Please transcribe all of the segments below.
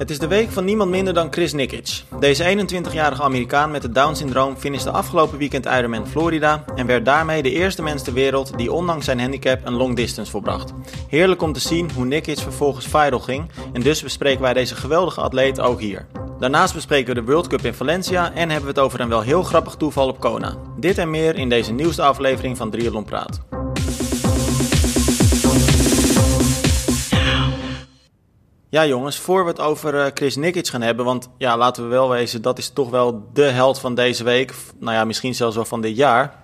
Het is de week van niemand minder dan Chris Nikic. Deze 21-jarige Amerikaan met het Down-syndroom finishte afgelopen weekend Ironman Florida en werd daarmee de eerste mens ter wereld die ondanks zijn handicap een long distance volbracht. Heerlijk om te zien hoe Nikic vervolgens viral ging en dus bespreken wij deze geweldige atleet ook hier. Daarnaast bespreken we de World Cup in Valencia en hebben we het over een wel heel grappig toeval op Kona. Dit en meer in deze nieuwste aflevering van Triathlon Praat. Ja jongens, voor we het over uh, Chris Nikic gaan hebben, want ja, laten we wel wezen, dat is toch wel de held van deze week, nou ja, misschien zelfs wel van dit jaar.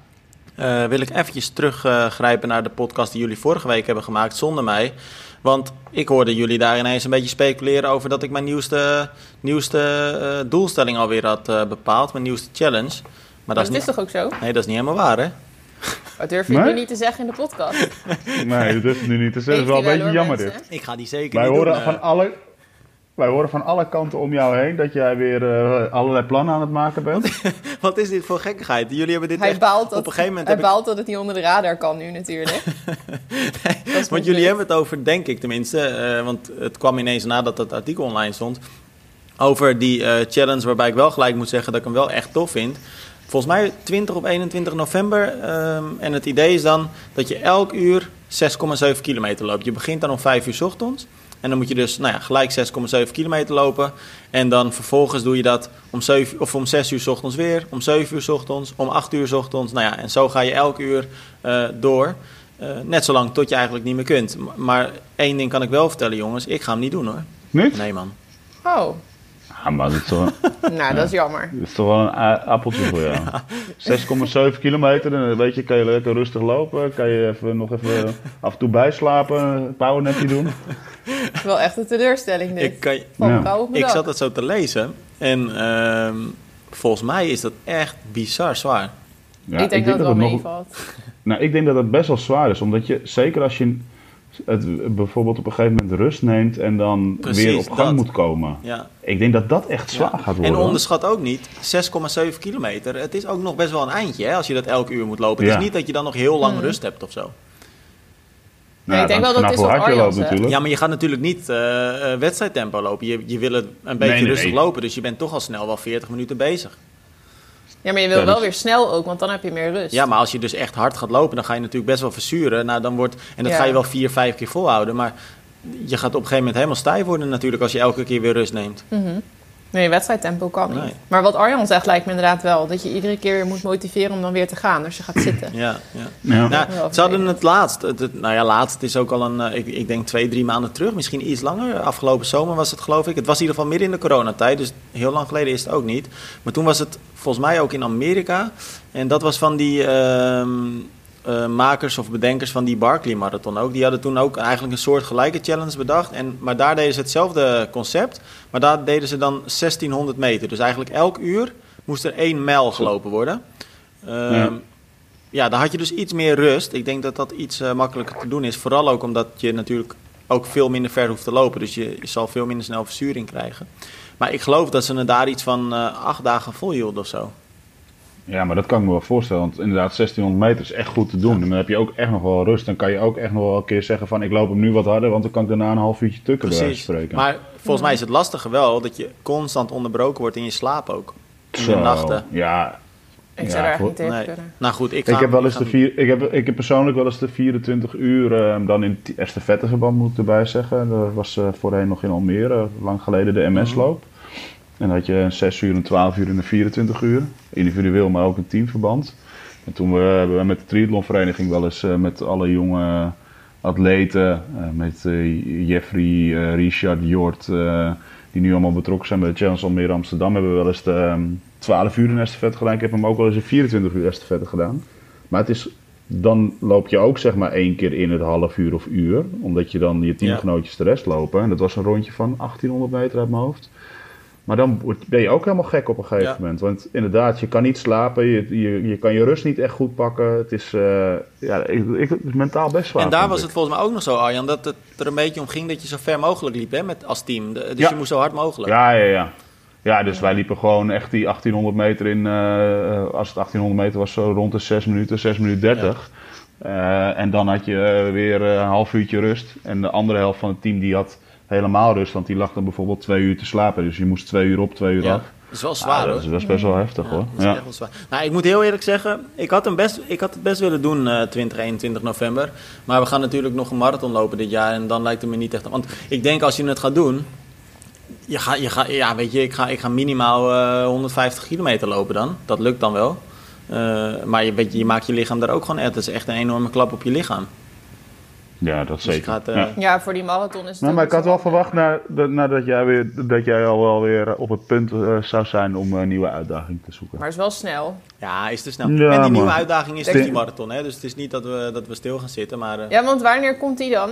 Uh, wil ik eventjes teruggrijpen uh, naar de podcast die jullie vorige week hebben gemaakt zonder mij. Want ik hoorde jullie daar ineens een beetje speculeren over dat ik mijn nieuwste, nieuwste uh, doelstelling alweer had bepaald, mijn nieuwste challenge. Maar, maar dat, is, niet... toch ook zo? Nee, dat is niet helemaal waar hè? Dat durf je nee? nu niet te zeggen in de podcast. nee, dat durf je nu niet te zeggen. Dat is wel een beetje jammer dit. Ik ga die zeker wij niet horen doen, van alle, Wij horen van alle kanten om jou heen dat jij weer uh, allerlei plannen aan het maken bent. Wat is dit voor gekkigheid? Jullie hebben dit hij echt baalt dat, op een gegeven moment... Hij baalt ik... dat het niet onder de radar kan nu natuurlijk. nee, want jullie hebben het over, denk ik tenminste, uh, want het kwam ineens nadat het artikel online stond, over die uh, challenge waarbij ik wel gelijk moet zeggen dat ik hem wel echt tof vind. Volgens mij 20 of 21 november. Um, en het idee is dan dat je elk uur 6,7 kilometer loopt. Je begint dan om 5 uur s ochtends. En dan moet je dus nou ja, gelijk 6,7 kilometer lopen. En dan vervolgens doe je dat om, 7, of om 6 uur s ochtends weer. Om 7 uur s ochtends. Om 8 uur s ochtends. Nou ja, en zo ga je elk uur uh, door. Uh, net zolang tot je eigenlijk niet meer kunt. Maar één ding kan ik wel vertellen, jongens. Ik ga hem niet doen hoor. Niet? Nee, man. Oh. Ja, maar dat is toch, nou, dat is jammer. dat is toch wel een appeltje voor jou. Ja. 6,7 kilometer, dan weet je, kan je lekker rustig lopen. Kan je even, nog even af en toe bijslapen, een powernapje doen. Het is wel echt een teleurstelling dit. Ik, kan, ja. ik zat het zo te lezen en uh, volgens mij is dat echt bizar zwaar. Ja, ik denk dat het wel nog, meevalt. Nou, ik denk dat het best wel zwaar is, omdat je, zeker als je het bijvoorbeeld op een gegeven moment rust neemt en dan Precies, weer op gang dat. moet komen. Ja. Ik denk dat dat echt zwaar Ja. gaat worden. En onderschat ook niet, 6,7 kilometer. Het is ook nog best wel een eindje hè, als je dat elke uur moet lopen. Het is niet dat je dan nog heel lang Hmm. rust hebt of zo. Nee, ik denk wel dat het is wat loopt natuurlijk. Ja, maar je gaat natuurlijk niet eh, eh, wedstrijdtempo lopen. Je, je wil het een beetje Nee, nee, rustig nee. lopen. Dus je bent toch al snel wel 40 minuten bezig. Ja, maar je wil wel dus- weer snel ook, want dan heb je meer rust. Ja, maar als je dus echt hard gaat lopen, dan ga je natuurlijk best wel verzuren. Nou, dan wordt, en dat Ja. ga je wel vier, vijf keer volhouden. Maar je gaat op een gegeven moment helemaal stijf worden natuurlijk als je elke keer weer rust neemt. Mhm. Nee, wedstrijdtempo kan niet. Nee. Maar wat Arjan zegt lijkt me inderdaad wel. Dat je iedere keer weer moet motiveren om dan weer te gaan. Dus je gaat zitten. Ja, ja. Ja. Nou, ze hadden het laatst, het, het- nou ja, laatst is ook al een, eh, ik, ik denk twee, drie maanden terug, misschien iets langer. Afgelopen zomer was het geloof ik. Het was in ieder geval midden in de coronatijd, dus heel lang geleden is het ook niet. Maar toen was het volgens mij ook in Amerika. En dat was van die ehm, eh, makers of bedenkers van die Barkley Marathon ook. Die hadden toen ook eigenlijk een soort gelijke challenge bedacht. En, maar daar deden ze hetzelfde concept, maar daar deden ze dan 1600 meter. Dus eigenlijk elk uur moest er één mijl gelopen worden. Ehm, Ja. ja, dan had je dus iets meer rust. Ik denk dat dat iets eh, makkelijker te doen is. Vooral ook omdat je natuurlijk ook veel minder ver hoeft te lopen. Dus je, je zal veel minder snel verzuring krijgen. Maar ik geloof dat ze het daar iets van eh, acht dagen volhielden of zo. Ja, maar dat kan ik me wel voorstellen. Want inderdaad, 1600 meter is echt goed te doen. En dan heb je ook echt nog wel rust. Dan kan je ook echt nog wel een keer zeggen van... ik loop hem nu wat harder, want dan kan ik daarna een half uurtje tukken Precies. spreken. Maar volgens mij is het lastige wel dat je constant onderbroken wordt in je slaap ook. In nachten. Ja, Ik Ja, zou er echt niet tegen Nee. kunnen. Nou goed, ik, ik heb wel eens ga- de vier, ik heb, ik heb persoonlijk wel eens de 24 uur eh, dan in estafetteverband moet ik erbij zeggen. Dat was eh, voorheen nog in Almere, lang geleden de MS-loop. En dan had je een 6 uur, een 12 uur en een 24 uur. Individueel, maar ook een teamverband. En toen we, hebben we met de triathlonvereniging wel eens eh, met alle jonge atleten, eh, met eh, Jeffrey, Richard, Jort, die nu allemaal betrokken zijn bij de Challenge Almere Amsterdam, hebben we wel eens de ehm, 12 uur in estafette gedaan. Ik heb hem ook wel eens een 24 uur estafette gedaan. Maar het is, dan loop je ook zeg maar één keer in het half uur of uur, omdat je dan je teamgenootjes de rest lopen. En dat was een rondje van 1800 meter uit mijn hoofd. Maar dan ben je ook helemaal gek op een gegeven Ja. moment. Want inderdaad, je kan niet slapen, je, je, je kan je rust niet echt goed pakken. Het is, eh, ja, ik, ik, het is mentaal best zwaar. En daar was ik. het volgens mij ook nog zo, Arjan, dat het er een beetje om ging dat je zo ver mogelijk liep hè, met, als team. Dus Ja. je moest zo hard mogelijk. Ja, ja, ja. Ja, dus wij liepen gewoon echt die 1800 meter in, eh, als het 1800 meter was, zo rond de 6 minuten, 6 minuten 30. Eh, en dan had je weer een half uurtje rust. En de andere helft van het team die had helemaal rust, want die lag dan bijvoorbeeld twee uur te slapen. Dus je moest twee uur op, twee uur Ja. af. Dat is wel zwaar, dat, hoor. is, dat is best wel heftig Ja, hoor. dat is Ja. echt wel zwaar. Nou, ik moet heel eerlijk zeggen, ik had, hem best, ik had het best willen doen eh 20, 21 november. Maar we gaan natuurlijk nog een marathon lopen dit jaar en dan lijkt het me niet echt... Want ik denk als je het gaat doen, je gaat, je gaat, ja weet je, ik ga, ik ga minimaal eh 150 kilometer lopen dan. Dat lukt dan wel. Eh, maar je, weet je, je maakt je lichaam daar ook gewoon dat is echt een enorme klap op je lichaam. Ja, dat Dus zeker. gaat, eh, ja. Ja, voor die marathon is het Nou, maar ik had wel verwacht na- dat- nadat jij, weer, dat jij al wel weer op het punt eh, zou zijn om een nieuwe uitdaging te zoeken. Maar het is wel snel. Ja, is te snel. Ja, en die maar- nieuwe uitdaging is dus Denk- die marathon, hè? dus het is niet dat we, dat we stil gaan zitten, maar... eh, Ja, want wanneer komt die dan?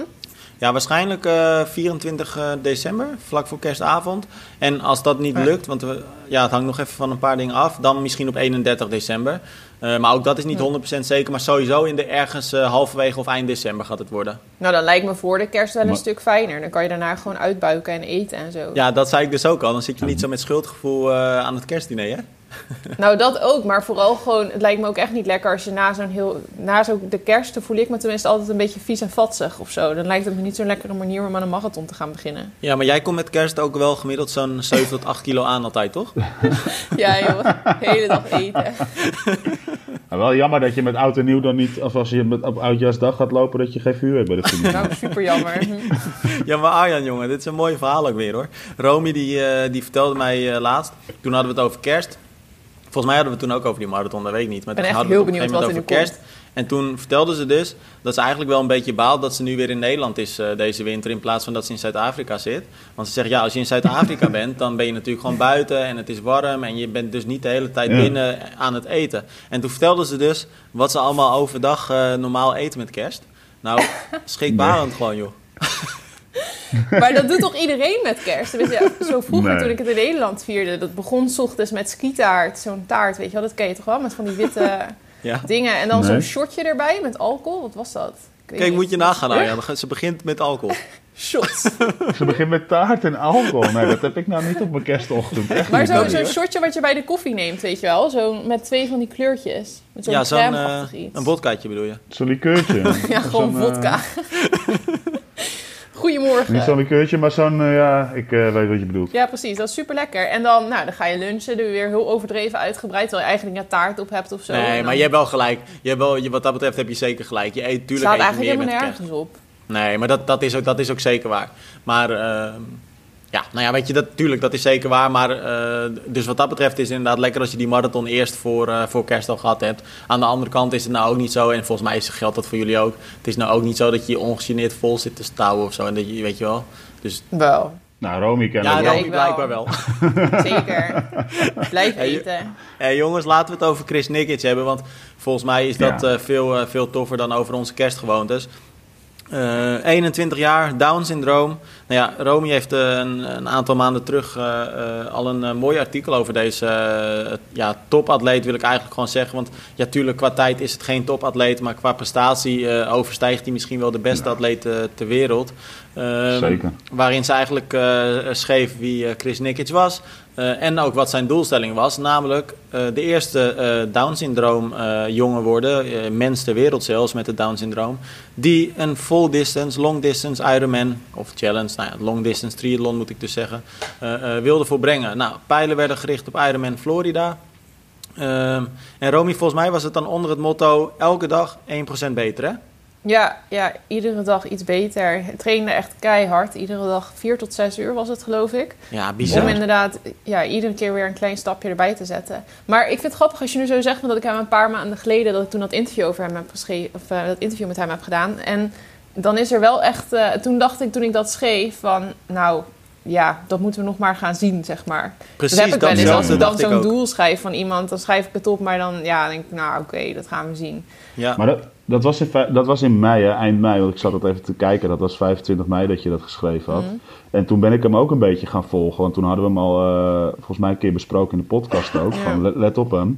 Ja, waarschijnlijk eh 24 eh, december, vlak voor kerstavond. En als dat niet Ja. lukt, want we, ja, het hangt nog even van een paar dingen af, dan misschien op 31 december. Eh, maar ook dat is niet 100% zeker, maar sowieso in de ergens eh, halverwege of eind december gaat het worden. Nou, dan lijkt me voor de kerst wel een Maar- stuk fijner. Dan kan je daarna gewoon uitbuiken en eten en zo. Ja, dat zei ik dus ook al. Dan zit je niet zo met schuldgevoel eh, aan het kerstdiner, hè? Nou, dat ook. Maar vooral gewoon, het lijkt me ook echt niet lekker als je na zo'n heel... Na zo de kerst voel ik me tenminste altijd een beetje vies en vatsig of zo. Dan lijkt het me niet zo'n lekkere manier om aan een marathon te gaan beginnen. Ja, maar jij komt met kerst ook wel gemiddeld zo'n 7 tot 8 kilo aan altijd, toch? Ja, joh. De hele dag eten. Maar wel jammer dat je met oud en nieuw dan niet, of als je met, op oudjaarsdag gaat lopen, dat je geen vuur hebt bij de finish. Nou, super jammer. Ja, maar Arjan, jongen, dit is een mooi verhaal ook weer, hoor. Romy, die, eh, die vertelde mij eh, laatst, toen hadden we het over kerst. Volgens mij hadden we het toen ook over die marathon, dat weet ik niet. Maar Ik ben toen echt hadden we heel het op een benieuwd gegeven wat moment er over kerst. En toen vertelde ze dus dat ze eigenlijk wel een beetje baalt dat ze nu weer in Nederland is eh, deze winter. In plaats van dat ze in Zuid-Afrika zit. Want ze zegt, ja, als je in Zuid-Afrika bent, dan ben je natuurlijk gewoon buiten en het is warm. En je bent dus niet de hele tijd Ja. binnen aan het eten. En toen vertelde ze dus wat ze allemaal overdag eh, normaal eten met kerst. Nou, schrikbarend gewoon, joh. Maar dat doet toch iedereen met kerst? Tenminste, ja, zo vroeger Nee. toen ik het in Nederland vierde. Dat begon 's ochtends met skietaart. Zo'n taart, weet je wel. Dat ken je toch wel? Met van die witte Ja. dingen. En dan Nee. zo'n shotje erbij met alcohol. Wat was dat? Kijk, niet. moet je nagaan, Arjan. Ze begint met alcohol. Shots. Ze begint met taart en alcohol. Nee, dat heb ik nou niet op mijn kerstochtend. Echt Maar zo- zo'n shotje wat je bij de koffie neemt, weet je wel? Zo met twee van die kleurtjes. Met zo'n Ja, zo'n eh, een vodkaatje bedoel je. Zo'n likeurtje. Ja, gewoon Zo'n, vodka. Goedemorgen. niet zo'n likeurtje, maar zo'n, eh, ja, ik eh, weet wat je bedoelt. Ja, precies. Dat is super lekker. En dan, nou, dan ga je lunchen. Doe je weer heel overdreven uitgebreid. Terwijl je eigenlijk een taart op hebt of zo. Nee, dan maar je hebt wel gelijk. Je hebt wel, je, wat dat betreft heb je zeker gelijk. Je eet tuurlijk eet je eigenlijk meer met helemaal nergens op. Nee, maar dat, dat, is ook, dat is ook zeker waar. Maar ehm, ja, nou ja, weet je, dat, tuurlijk, dat is zeker waar. Maar eh, dus wat dat betreft is het inderdaad lekker als je die marathon eerst voor, eh, voor kerst al gehad hebt. Aan de andere kant is het nou ook niet zo, en volgens mij is- geldt dat voor jullie ook. Het is nou ook niet zo dat je je ongegeneerd vol zit te stouwen of zo. En dat je, weet je wel. Dus Wel, Nou, Romy kennen ja, we Ja, wel. Romy blijkbaar wel. zeker. Blijf eten. Hey, jongens, laten we het over Chris Nikic hebben. Want volgens mij is dat Ja. eh, veel, veel toffer dan over onze kerstgewoontes. Eh 21 jaar, Down-syndroom. Nou ja, Romy heeft eh, een, een aantal maanden terug eh, eh, al een mooi artikel over deze ja, topatleet, wil ik eigenlijk gewoon zeggen. Want ja, tuurlijk, qua tijd is het geen topatleet, maar qua prestatie overstijgt hij misschien wel de beste atleet ter wereld. Ehm, Zeker. Waarin ze eigenlijk schreef wie Chris Nikic was. en ook wat zijn doelstelling was. Namelijk de eerste Down-syndroom jongen worden. mens ter wereld zelfs met het Down-syndroom. Die een full distance, long distance Ironman of challenge. Nou ja, long distance triathlon moet ik dus zeggen. eh, eh, wilde volbrengen. Nou, pijlen werden gericht op Ironman Florida. Ehm, en Romy, volgens mij was het dan onder het motto... elke dag 1% beter, hè? Ja, ja, iedere dag iets beter. Ik trainde echt keihard. Iedere dag vier tot zes uur was het, geloof ik. Ja, Om bizar. inderdaad ja, iedere keer weer een klein stapje erbij te zetten. Maar ik vind het grappig als je nu zo zegt, want dat ik hem een paar maanden geleden, dat ik toen dat interview over hem heb geschreven, of eh, dat interview met hem heb gedaan. En dan is er wel echt, eh, toen dacht ik toen ik dat schreef van, nou ja, dat moeten we nog maar gaan zien, zeg maar. Precies, dat heb ik wel eens. Als ik dan zo'n doel schrijf van iemand, dan schrijf ik het op, maar dan ja, denk ik, nou oké, dat gaan we zien. Ja. Maar dat, dat, was in, dat was in mei, hè, eind mei, want ik zat dat even te kijken. Dat was 25 mei dat je dat geschreven had. Mhm. En toen ben ik hem ook een beetje gaan volgen, want toen hadden we hem al eh, volgens mij een keer besproken in de podcast ook. Ja. Van let, let op hem.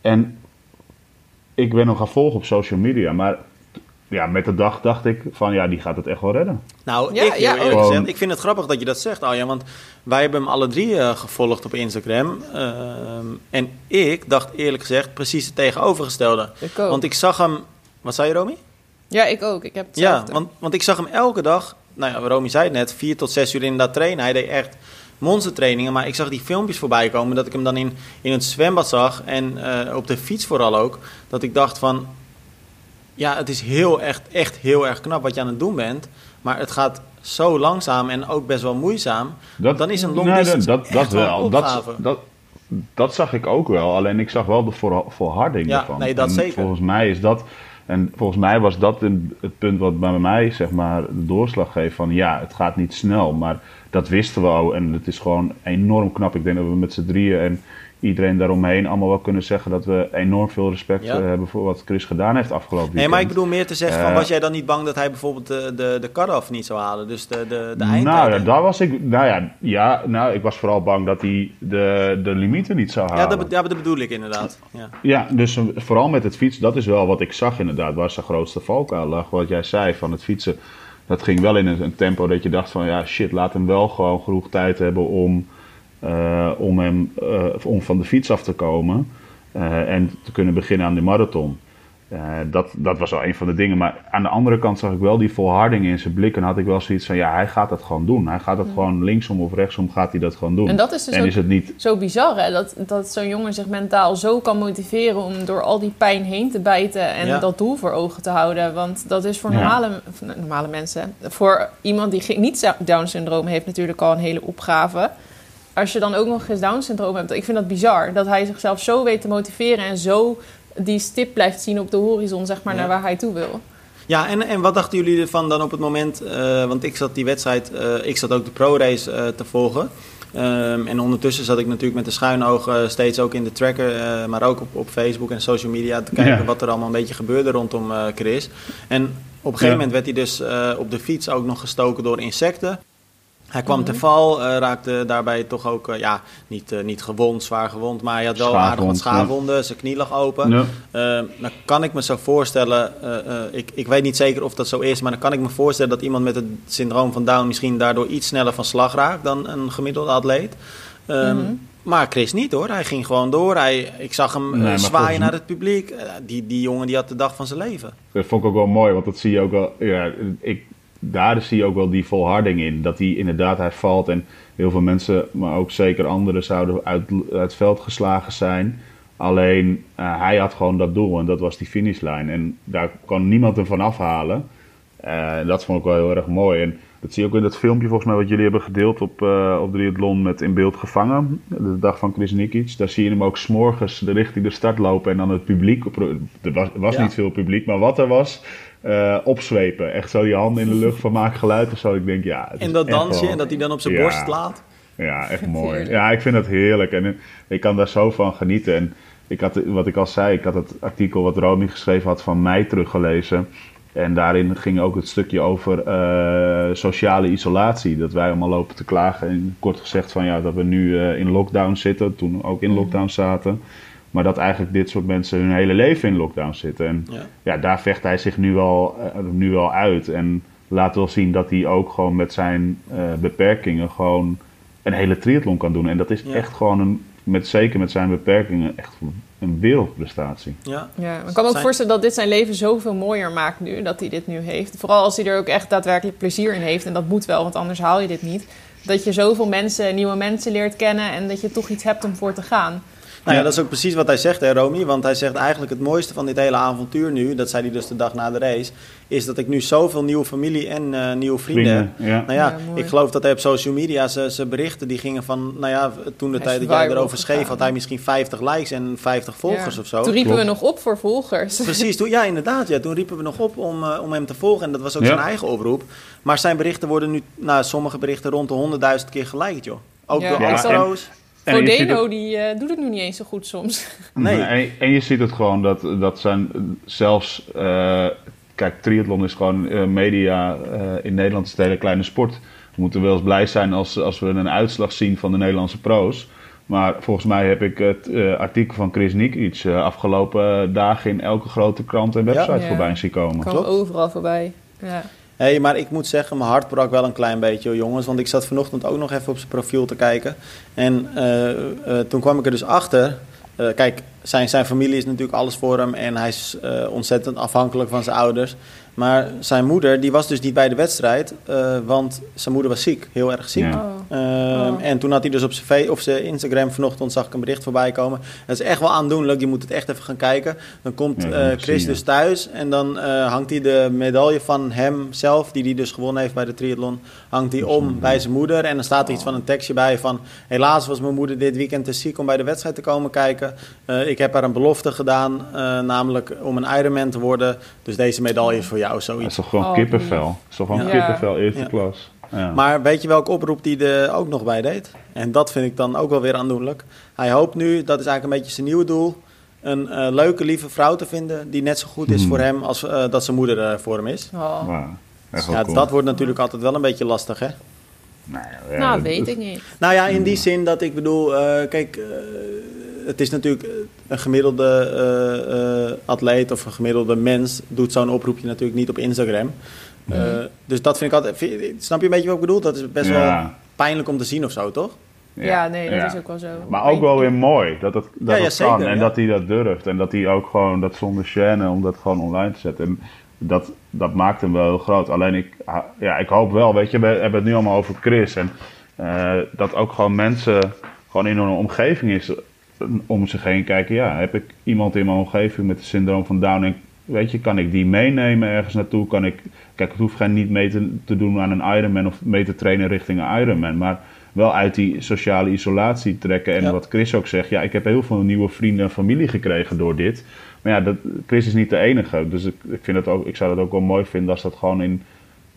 En ik ben hem gaan volgen op social media, maar ja, met de dag dacht ik van ja, die gaat het echt wel redden. Nou, Ja, ik, heel ja, eerlijk gezegd, ik vind het grappig dat je dat zegt, Arjan. Want wij hebben hem alle drie eh, gevolgd op Instagram. Ehm, en ik dacht eerlijk gezegd precies het tegenovergestelde. Ik ook. Want ik zag hem... Wat zei je, Romy? ja, ik ook. Ik heb Ja, want, want ik zag hem elke dag nou ja, Romy zei het net, vier tot zes uur inderdaad trainen. Hij deed echt monstertrainingen. Maar ik zag die filmpjes voorbij komen dat ik hem dan in, in het zwembad zag. En uh, op de fiets vooral ook. Dat ik dacht van, ja, het is heel echt, echt heel erg knap wat je aan het doen bent. Maar het gaat zo langzaam en ook best wel moeizaam. Dat, dan is een long nee, dat, dat, wel. Dat, dat, dat zag ik ook wel. Alleen ik zag wel de volharding ja, ervan. Nee, dat en zeker. Volgens mij is dat... En volgens mij was dat het punt wat bij mij zeg maar, de doorslag geeft van ja, het gaat niet snel. Maar dat wisten we al en het is gewoon enorm knap. Ik denk dat we met z'n drieën en iedereen daaromheen allemaal wel kunnen zeggen dat we enorm veel respect ja. Eh, hebben voor wat Chris gedaan heeft afgelopen weekend. Nee, maar ik bedoel meer te zeggen, van, eh, was jij dan niet bang dat hij bijvoorbeeld de, de, de cut-off niet zou halen? Dus de, de, de eindtijd? Nou ja, daar was ik, nou ja, ja, nou, ik was vooral bang dat hij de, de limieten niet zou halen. Ja, dat, ja, dat bedoel ik inderdaad. Ja. ja, dus eh, vooral met het fietsen, dat is wel wat ik zag inderdaad, waar zijn grootste valkuil lag. Wat jij zei van het fietsen, dat ging wel in een tempo dat je dacht van, ja shit, laat hem wel gewoon genoeg tijd hebben om... Uh, om, hem, uh, om van de fiets af te komen uh, en te kunnen beginnen aan de marathon. dat, dat was wel een van de dingen. Maar aan de andere kant zag ik wel die volharding in zijn blik. En had ik wel zoiets van: ja, hij gaat dat gewoon doen. Hij gaat dat gewoon linksom of rechtsom gaat hij dat gewoon doen. En dat is dus en ook is het niet... zo bizar, hè? Dat, dat zo'n jongen zich mentaal zo kan motiveren om door al die pijn heen te bijten en ja. dat doel voor ogen te houden. Want dat is voor normale, ja. normale mensen, voor iemand die niet Down-syndroom heeft, natuurlijk al een hele opgave als je dan ook nog eens Down-syndroom hebt, ik vind dat bizar. Dat hij zichzelf zo weet te motiveren en zo die stip blijft zien op de horizon, zeg maar, ja. naar waar hij toe wil. Ja, en, en wat dachten jullie ervan dan op het moment, uh, want ik zat die wedstrijd, uh, ik zat ook de pro-race uh, te volgen. Um, en ondertussen zat ik natuurlijk met de schuine ogen steeds ook in de tracker, maar ook op, op Facebook en social media te kijken ja. wat er allemaal een beetje gebeurde rondom Chris. En op een gegeven ja. moment werd hij dus op de fiets ook nog gestoken door insecten. Hij kwam mm -hmm. te val, uh, raakte daarbij toch ook, uh, ja, niet, uh, niet gewond, zwaar gewond, maar hij had wel Schaafwond, aardig wat schaafwonden. Ja. Zijn knie lag open. Ja. dan kan ik me zo voorstellen, ik, ik weet niet zeker of dat zo is, maar dan kan ik me voorstellen dat iemand met het syndroom van Down misschien daardoor iets sneller van slag raakt dan een gemiddelde atleet. Um, mm -hmm. Maar Chris niet hoor, hij ging gewoon door. Hij, ik zag hem nee, zwaaien naar het publiek. die, die jongen die had de dag van zijn leven. Dat vond ik ook wel mooi, want dat zie je ook wel. Ja, ik, daar zie je ook wel die volharding in. Dat hij inderdaad, hij valt en heel veel mensen, maar ook zeker anderen, zouden uit, uit het veld geslagen zijn. Alleen uh, hij had gewoon dat doel en dat was die finishlijn. En daar kon niemand hem van afhalen. Uh, dat vond ik wel heel erg mooi. En dat zie je ook in dat filmpje volgens mij wat jullie hebben gedeeld op, uh, op Triathlon met In Beeld Gevangen. De dag van Chris Nikic. Daar zie je hem ook s'morgens de richting de start lopen en dan het publiek. Er was, was ja. niet veel publiek, maar wat er was, uh, opzwepen. Echt zo die handen in de lucht van maak geluid of zo. Ik denk, ja. En dat dansje en dat hij dan op zijn ja. borst laat. Ja, echt mooi. Ja, ik vind dat heerlijk. En ik kan daar zo van genieten. En ik had, wat ik al zei, ik had het artikel wat Romy geschreven had van mij teruggelezen. En daarin ging ook het stukje over uh, sociale isolatie. Dat wij allemaal lopen te klagen. En kort gezegd van ja, dat we nu uh, in lockdown zitten. Toen ook in lockdown zaten. Maar dat eigenlijk dit soort mensen hun hele leven in lockdown zitten. En ja, ja daar vecht hij zich nu wel, uh, nu wel uit. En laat wel zien dat hij ook gewoon met zijn uh, beperkingen gewoon een hele triathlon kan doen. En dat is ja. echt gewoon een, met, zeker met zijn beperkingen, echt een wereldprestatie. Ja, ja ik kan me ook zijn... voorstellen dat dit zijn leven zoveel mooier maakt nu, dat hij dit nu heeft. Vooral als hij er ook echt daadwerkelijk plezier in heeft. En dat moet wel, want anders haal je dit niet. Dat je zoveel mensen, nieuwe mensen leert kennen en dat je toch iets hebt om voor te gaan. Nou ja, dat is ook precies wat hij zegt, hè, Romy. Want hij zegt eigenlijk het mooiste van dit hele avontuur nu, dat zei hij dus de dag na de race, is dat ik nu zoveel nieuwe familie en uh, nieuwe vrienden heb. Ja. Nou ja, ja ik geloof dat hij op social media zijn berichten, die gingen van, nou ja, toen de tijd dat jij erover schreef, had hij misschien 50 likes en 50 volgers ja. of zo. Toen riepen Klopt. we nog op voor volgers. Precies, toen, ja inderdaad. Ja, toen riepen we nog op om, uh, om hem te volgen en dat was ook zijn eigen oproep. Maar zijn berichten worden nu, nou sommige berichten rond de 100.000 keer geliked, joh. Ook door Astro's. Frodeno die uh, doet het nu niet eens zo goed soms. Nee. En, en, je ziet het gewoon dat, dat zijn zelfs... Uh, kijk, triathlon is gewoon uh, media in Nederland is een hele kleine sport. We moeten wel eens blij zijn als, als we een uitslag zien van de Nederlandse pro's. Maar volgens mij heb ik het uh, artikel van Chris Nikic uh, afgelopen dagen in elke grote krant en website ja, ja. voorbij zien komen. Kwam overal voorbij. Ja. Hey, maar ik moet zeggen, mijn hart brak wel een klein beetje, jongens. Want ik zat vanochtend ook nog even op zijn profiel te kijken. En uh, uh, toen kwam ik er dus achter. Uh, kijk, zijn, zijn familie is natuurlijk alles voor hem. En hij is ontzettend afhankelijk van zijn ouders. Maar zijn moeder, die was dus niet bij de wedstrijd, uh, want zijn moeder was ziek, heel erg ziek. Oh. Um, Oh. En toen had hij dus op zijn, of zijn Instagram vanochtend zag ik een bericht voorbij komen. Het is echt wel aandoenlijk, je moet het echt even gaan kijken. Dan komt eh, Chris dus thuis en dan eh, hangt hij de medaille van hem zelf, die hij dus gewonnen heeft bij de triathlon, hangt hij om bij zijn moeder. En dan staat er iets van een tekstje bij van, helaas was mijn moeder dit weekend te ziek om bij de wedstrijd te komen kijken. Eh, ik heb haar een belofte gedaan, eh, namelijk om een Ironman te worden. Dus deze medaille is voor jou, Dat zoiets. is toch gewoon Oh, kippenvel? Dat is toch gewoon Ja. kippenvel eerste Ja. klas? Ja. Maar weet je welke oproep die er ook nog bij deed? En dat vind ik dan ook wel weer aandoenlijk. Hij hoopt nu, dat is eigenlijk een beetje zijn nieuwe doel, een eh, leuke, lieve vrouw te vinden die net zo goed is Hmm. voor hem als eh, dat zijn moeder eh, voor hem is. Oh. Echt Ja, cool. dat wordt natuurlijk altijd wel een beetje lastig, hè? Nou, ja, nou, dat- weet ik niet. Nou ja, in die zin dat ik bedoel, eh, kijk, eh, het is natuurlijk eh, een gemiddelde eh, eh, atleet of een gemiddelde mens doet zo'n oproepje natuurlijk niet op Instagram. Eh, dus dat vind ik altijd, vind- snap je een beetje wat ik bedoel? Dat is best wel pijnlijk om te zien of zo, toch? Ja, nee, dat ja. is ook wel zo. Maar ook wel weer mooi dat het, dat Ja, ja, het zeker, kan en ja. dat hij dat durft. En dat hij ook gewoon dat zonder chaîne om dat gewoon online te zetten. En dat, dat maakt hem wel heel groot. Alleen ik, ja, ik hoop wel, weet je, we hebben het nu allemaal over Chris. En eh, dat ook gewoon mensen gewoon in hun omgeving is om zich heen kijken. Ja, heb ik iemand in mijn omgeving met het syndroom van Down en weet je, kan ik die meenemen ergens naartoe? Kan ik, kijk, ik hoef geen niet mee te, te doen aan een Ironman of mee te trainen richting een Ironman, maar wel uit die sociale isolatie trekken. En Ja. wat Chris ook zegt, ja, ik heb heel veel nieuwe vrienden en familie gekregen door dit. Maar ja, dat, Chris is niet de enige. Dus ik, ik, vind het ook, ik zou het ook wel mooi vinden als dat gewoon in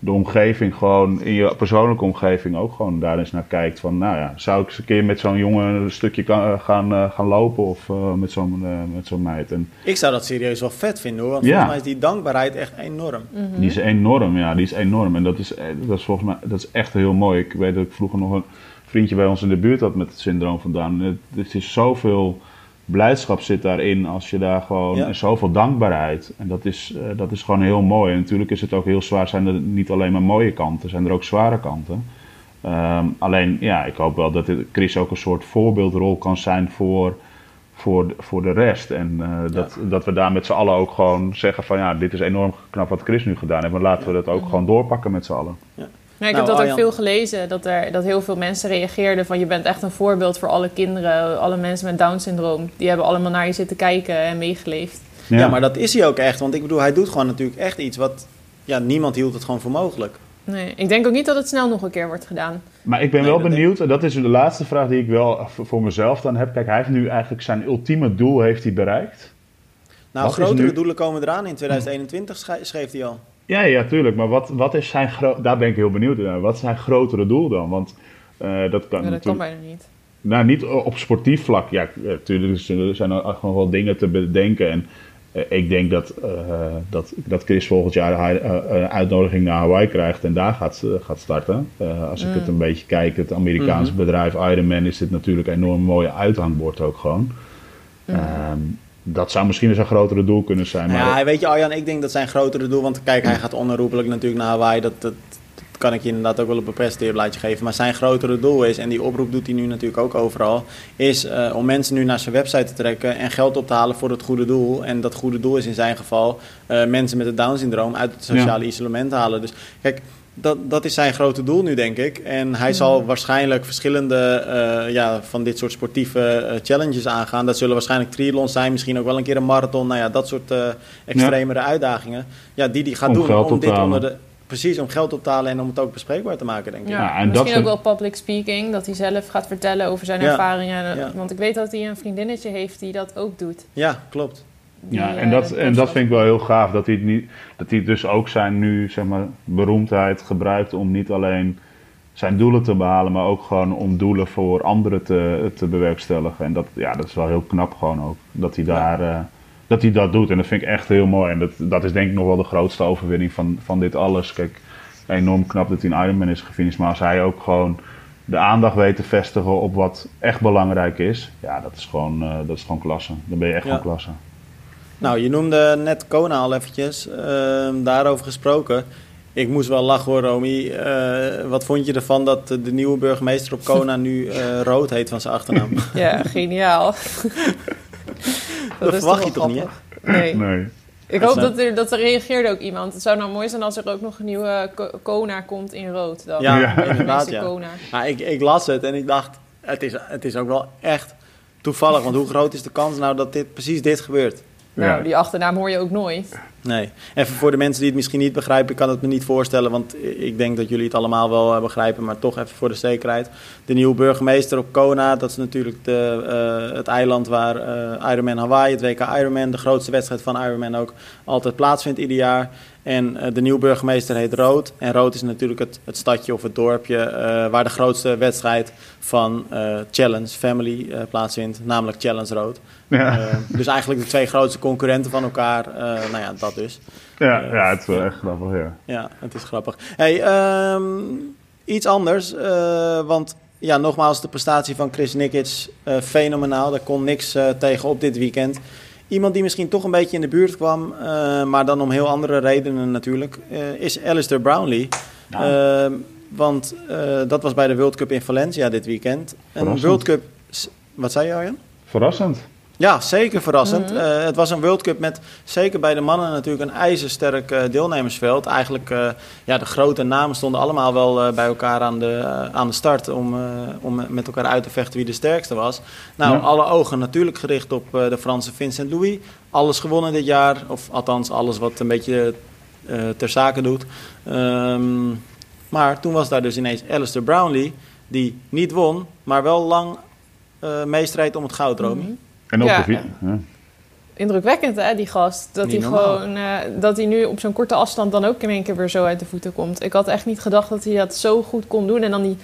de omgeving, gewoon in je persoonlijke omgeving ook gewoon daar eens naar kijkt. Van, nou ja, zou ik eens een keer met zo'n jongen een stukje kan- gaan, eh, gaan lopen of eh, met zo'n eh, met zo'n meid. En Ik zou dat serieus wel vet vinden hoor. Want Ja. volgens mij is die dankbaarheid echt enorm. Die is enorm, ja, die is enorm. En dat is, eh, dat is volgens mij dat is echt heel mooi. Ik weet dat ik vroeger nog een vriendje bij ons in de buurt had met het syndroom van Down. Het, het is zoveel blijdschap zit daarin als je daar gewoon... Ja. En zoveel dankbaarheid. En dat is, eh, dat is gewoon heel mooi. En natuurlijk is het ook heel zwaar. Zijn er niet alleen maar mooie kanten, zijn er ook zware kanten. Ehm, alleen, ja, ik hoop wel dat Chris ook een soort voorbeeldrol kan zijn voor, voor, de- voor de rest. En eh, dat, dat we daar met z'n allen ook gewoon zeggen van... ja, dit is enorm knap wat Chris nu gedaan heeft. Maar laten we dat ook gewoon doorpakken met z'n allen. Nee, ik Nou, heb dat Arjan. ook veel gelezen, dat, er, dat heel veel mensen reageerden van je bent echt een voorbeeld voor alle kinderen, alle mensen met Down-syndroom. Die hebben allemaal naar je zitten kijken en meegeleefd. Ja. maar dat is hij ook echt. Want ik bedoel, hij doet gewoon natuurlijk echt iets wat... Ja, niemand hield het gewoon voor mogelijk. Nee, ik denk ook niet dat het snel nog een keer wordt gedaan. Maar ik ben Nee, wel dat benieuwd, en dat is de laatste vraag die ik wel voor mezelf dan heb. Kijk, hij heeft nu eigenlijk zijn ultieme doel heeft hij bereikt. Nou, Wat grotere nu- doelen komen eraan in 2021, schrij- schreef hij al. Ja, ja, tuurlijk. Maar wat, wat is zijn daar ben ik heel benieuwd naar. Wat is zijn grotere doel dan? Want eh, dat kan Ja, dat kan natuurlijk... bijna niet. Nou, niet op sportief vlak. Ja, natuurlijk er zijn er gewoon wel dingen te bedenken. En eh, ik denk dat, eh, dat, dat Chris volgend jaar eh, een uitnodiging naar Hawaii krijgt en daar gaat, gaat starten. Eh, als ik het een beetje kijk, het Amerikaanse bedrijf Ironman is dit natuurlijk een enorm mooie uithangbord ook gewoon. Ehm, dat zou misschien zijn grotere doel kunnen zijn. Maar Ja, weet je Arjan, ik denk dat zijn grotere doel... Want kijk, hij gaat onherroepelijk natuurlijk naar Hawaii. Dat, dat, dat kan ik je inderdaad ook wel op een presenteerblaadje geven. Maar zijn grotere doel is, en die oproep doet hij nu natuurlijk ook overal... is eh, om mensen nu naar zijn website te trekken... en geld op te halen voor het goede doel. En dat goede doel is in zijn geval... eh, mensen met het Down-syndroom uit het sociale isolement halen. Dus kijk... Dat, dat is zijn grote doel nu, denk ik. En hij zal waarschijnlijk verschillende eh, ja, van dit soort sportieve eh, challenges aangaan. Dat zullen waarschijnlijk triathlons zijn, misschien ook wel een keer een marathon. Nou ja, dat soort eh, extremere uitdagingen. Ja, die die gaat Om doen geld om op te dit halen. onder de... Precies, om geld op te halen en om het ook bespreekbaar te maken, denk ik. Ja, Ja, en dat misschien ook wel public speaking, dat hij zelf gaat vertellen over zijn Ja. ervaringen. Ja. Want ik weet dat hij een vriendinnetje heeft die dat ook doet. Ja, klopt. Ja, eh, en dat, de en dat vind ik wel heel gaaf. Dat hij, niet, dat hij dus ook zijn nu, zeg maar, beroemdheid gebruikt om niet alleen zijn doelen te behalen, maar ook gewoon om doelen voor anderen te, te bewerkstelligen. En dat, ja, dat is wel heel knap gewoon ook. Dat hij, daar, eh, dat, hij dat doet. En dat vind ik echt heel mooi. En dat, dat is denk ik nog wel de grootste overwinning van, van dit alles. Kijk, enorm knap dat hij een Ironman is gefinished. Maar als hij ook gewoon de aandacht weet te vestigen op wat echt belangrijk is. Ja, dat is gewoon, eh, dat is gewoon klasse. Dan ben je echt Ja. gewoon klasse. Nou, je noemde net Kona al eventjes. Ehm, daarover gesproken. Ik moest wel lachen hoor, Romy. Eh, wat vond je ervan dat de nieuwe burgemeester op Kona nu eh, Rood heet van zijn achternaam? Ja, geniaal. Dat verwacht je toch niet. Nee. Nee. Ik hoop dat er, dat er reageerde ook iemand. Het zou nou mooi zijn als er ook nog een nieuwe Kona komt in rood. Dan. Ja, ja. inderdaad. Ja. Nou, ik, ik las het en ik dacht, het is, het is ook wel echt toevallig. Want hoe groot is de kans nou dat dit, precies dit gebeurt? Nou, die achternaam hoor je ook nooit. Nee. Even voor de mensen die het misschien niet begrijpen, ik kan het me niet voorstellen, want ik denk dat jullie het allemaal wel eh, begrijpen, maar toch even voor de zekerheid. De nieuwe burgemeester op Kona, dat is natuurlijk de, uh, het eiland waar uh, Ironman Hawaii, het WK Ironman, de grootste wedstrijd van Ironman ook, altijd plaatsvindt ieder jaar. En de nieuwe burgemeester heet Rood. En Rood is natuurlijk het, het stadje of het dorpje waar de grootste wedstrijd van Challenge Family plaatsvindt, namelijk Challenge Rood. Ja. dus eigenlijk de twee grootste concurrenten van elkaar, nou ja, dat dus. Ja, ja het is wel echt grappig, ja. Ja, het is grappig. Hey, ehm, iets anders, want ja, nogmaals, de prestatie van Chris Nikic, fenomenaal. Daar kon niks tegen op dit weekend. Iemand die misschien toch een beetje in de buurt kwam, maar dan om heel andere redenen natuurlijk, is Alistair Brownlee. Nou. Ehm, want dat was bij de World Cup in Valencia dit weekend. Een World Cup... Wat zei je, Arjan? Verrassend. Ja, zeker verrassend. Mhm. Eh, het was een World Cup met zeker bij de mannen natuurlijk een ijzersterk uh, deelnemersveld. Eigenlijk, uh, ja, de grote namen stonden allemaal wel bij elkaar aan de, aan de start om, om met elkaar uit te vechten wie de sterkste was. Nou, alle ogen natuurlijk gericht op de Franse Vincent Louis. Alles gewonnen dit jaar, of althans alles wat een beetje ter zake doet. Um, maar toen was daar dus ineens Alistair Brownlee, die niet won, maar wel lang meestrijdt om het goud, Romy. Mhm. En ook ja. de ja. Indrukwekkend, hè, die gast. Dat hij gewoon, uh, dat hij nu op zo'n korte afstand dan ook in één keer weer zo uit de voeten komt. Ik had echt niet gedacht dat hij dat zo goed kon doen. En dan die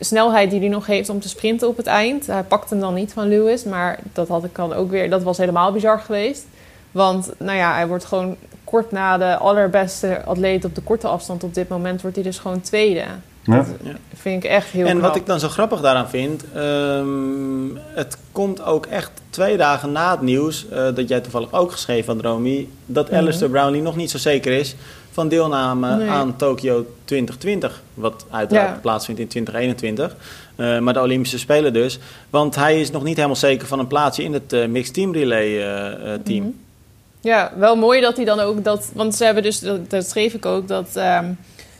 snelheid die hij nog heeft om te sprinten op het eind. Hij pakt hem dan niet van Lewis, maar dat had ik dan ook weer. Dat was helemaal bizar geweest. Want nou ja, hij wordt gewoon kort na de allerbeste atleet op de korte afstand op dit moment, wordt hij dus gewoon tweede. Ja. Dat vind ik echt heel En wat ik dan zo grappig daaraan vind, um, het komt ook echt twee dagen na het nieuws, uh, dat jij toevallig ook geschreven had, Romy, dat mm Alistair Brownlee nog niet zo zeker is van deelname aan Tokio 2020, wat uiteraard plaatsvindt in 2021. Uh, maar de Olympische Spelen dus. Want hij is nog niet helemaal zeker van een plaatsje in het uh, Mixed Team Relay team. Mm Ja, wel mooi dat hij dan ook dat. Want ze hebben dus, dat, dat schreef ik ook, dat. Um,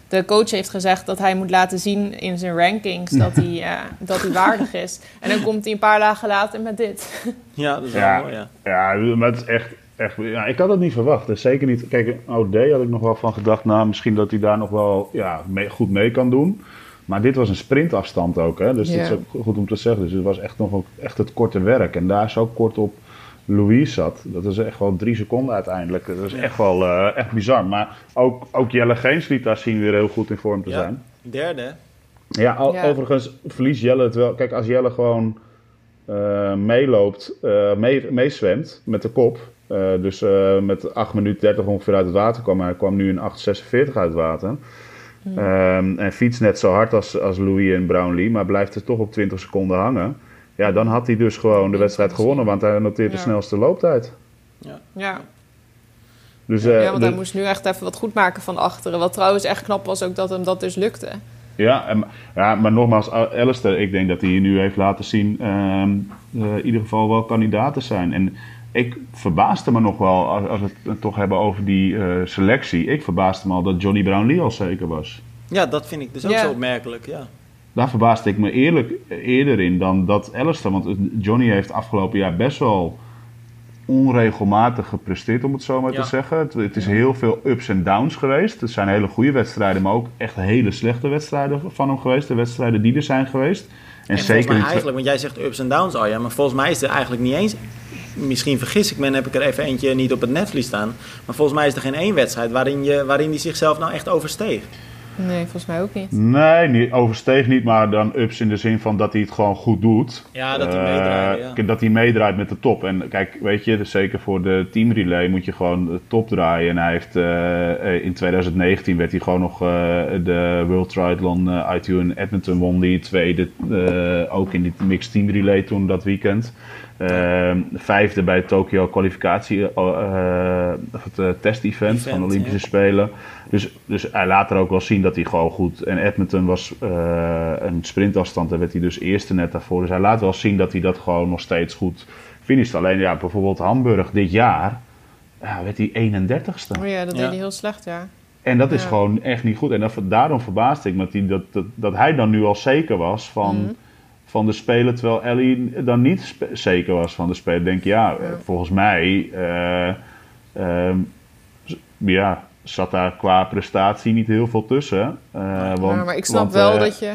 de coach heeft gezegd dat hij moet laten zien in zijn rankings dat hij, uh, dat hij waardig is. En dan komt hij een paar dagen later met dit. Ja, dat is wel mooi, ja. Ja, maar het is echt... echt ja, ik had het niet verwacht. Dus zeker niet... Kijk, een OD had ik nog wel van gedacht... Nou, misschien dat hij daar nog wel ja, mee, goed mee kan doen. Maar dit was een sprintafstand ook, hè. Dus dat is ook goed om te zeggen. Dus het was echt nog echt het korte werk. En daar zo kort op Louise zat. Dat is echt wel drie seconden uiteindelijk. Dat is echt wel uh, echt bizar. Maar ook, ook Jelle Geens liet daar zien weer heel goed in vorm te ja, zijn. Derde. Ja, al, overigens verliest Jelle het wel. Kijk, als Jelle gewoon uh, meeloopt, uh, meezwemt met de kop. dus met 8 minuten 30 ongeveer uit het water kwam. Hij kwam nu in 8,46 uit het water. Hmm. Um, en fietst net zo hard als, als Louis en Brownlee, maar blijft er toch op 20 seconden hangen. Ja, dan had hij dus gewoon de wedstrijd gewonnen, want hij noteert de snelste looptijd. Ja. ja. Dus, ja, want hij moest nu echt even wat goed maken van achteren. Wat trouwens echt knap was ook dat hem dat dus lukte. Ja, en, ja maar nogmaals, Alistair, ik denk dat hij nu heeft laten zien... Uh, in ieder geval wel kandidaten zijn. En ik verbaasde me nog wel, als we het toch hebben over die uh, selectie... ik verbaasde me al dat Johnny Brownlee al zeker was. Ja, dat vind ik dus ook zo opmerkelijk, ja daar verbaasde ik me eerlijk eerder in dan dat Alistair. Want Johnny heeft afgelopen jaar best wel onregelmatig gepresteerd, om het zo maar te zeggen. Het, is heel veel ups en downs geweest. Het zijn hele goede wedstrijden, maar ook echt hele slechte wedstrijden van hem geweest. De wedstrijden die er zijn geweest. En, zeker mij eigenlijk, want jij zegt ups en downs al, ja, maar volgens mij is er eigenlijk niet eens. Misschien vergis ik me en heb ik er even eentje niet op het netvlies staan. Maar volgens mij is er geen één wedstrijd waarin, je, waarin hij zichzelf nou echt oversteeg. Nee, volgens mij ook niet. Nee, niet, oversteeg niet, maar dan ups in de zin van dat hij het gewoon goed doet. Ja, dat hij meedraait. Ja. Dat hij meedraait met de top. En kijk, weet je, dus zeker voor de teamrelay moet je gewoon de top draaien. En hij heeft uh, in 2019 werd hij gewoon nog uh, de World Triathlon uh, ITU in Edmonton won die tweede. ook in die mixed team relay toen dat weekend. Ehm, vijfde bij het Tokyo kwalificatie, uh, het test-event van de Olympische Spelen. Dus, dus hij laat er ook wel zien dat hij gewoon goed. En Edmonton was uh, een sprintafstand, daar werd hij dus eerste net daarvoor. Dus hij laat wel zien dat hij dat gewoon nog steeds goed finisht. Alleen ja, bijvoorbeeld Hamburg dit jaar. ja, werd hij 31ste. Oh ja, dat Ja. deed hij heel slecht, ja. En dat is gewoon echt niet goed. En dat, daarom verbaasde ik me dat, hij, dat, dat, dat hij dan nu al zeker was van, Mhm. Van de speler, terwijl Ellie dan niet zeker was van de speler. Denk je, ja, eh, volgens mij eh, ehm, ja, zat daar qua prestatie niet heel veel tussen. Eh, want, maar, maar ik snap want, wel dat, je,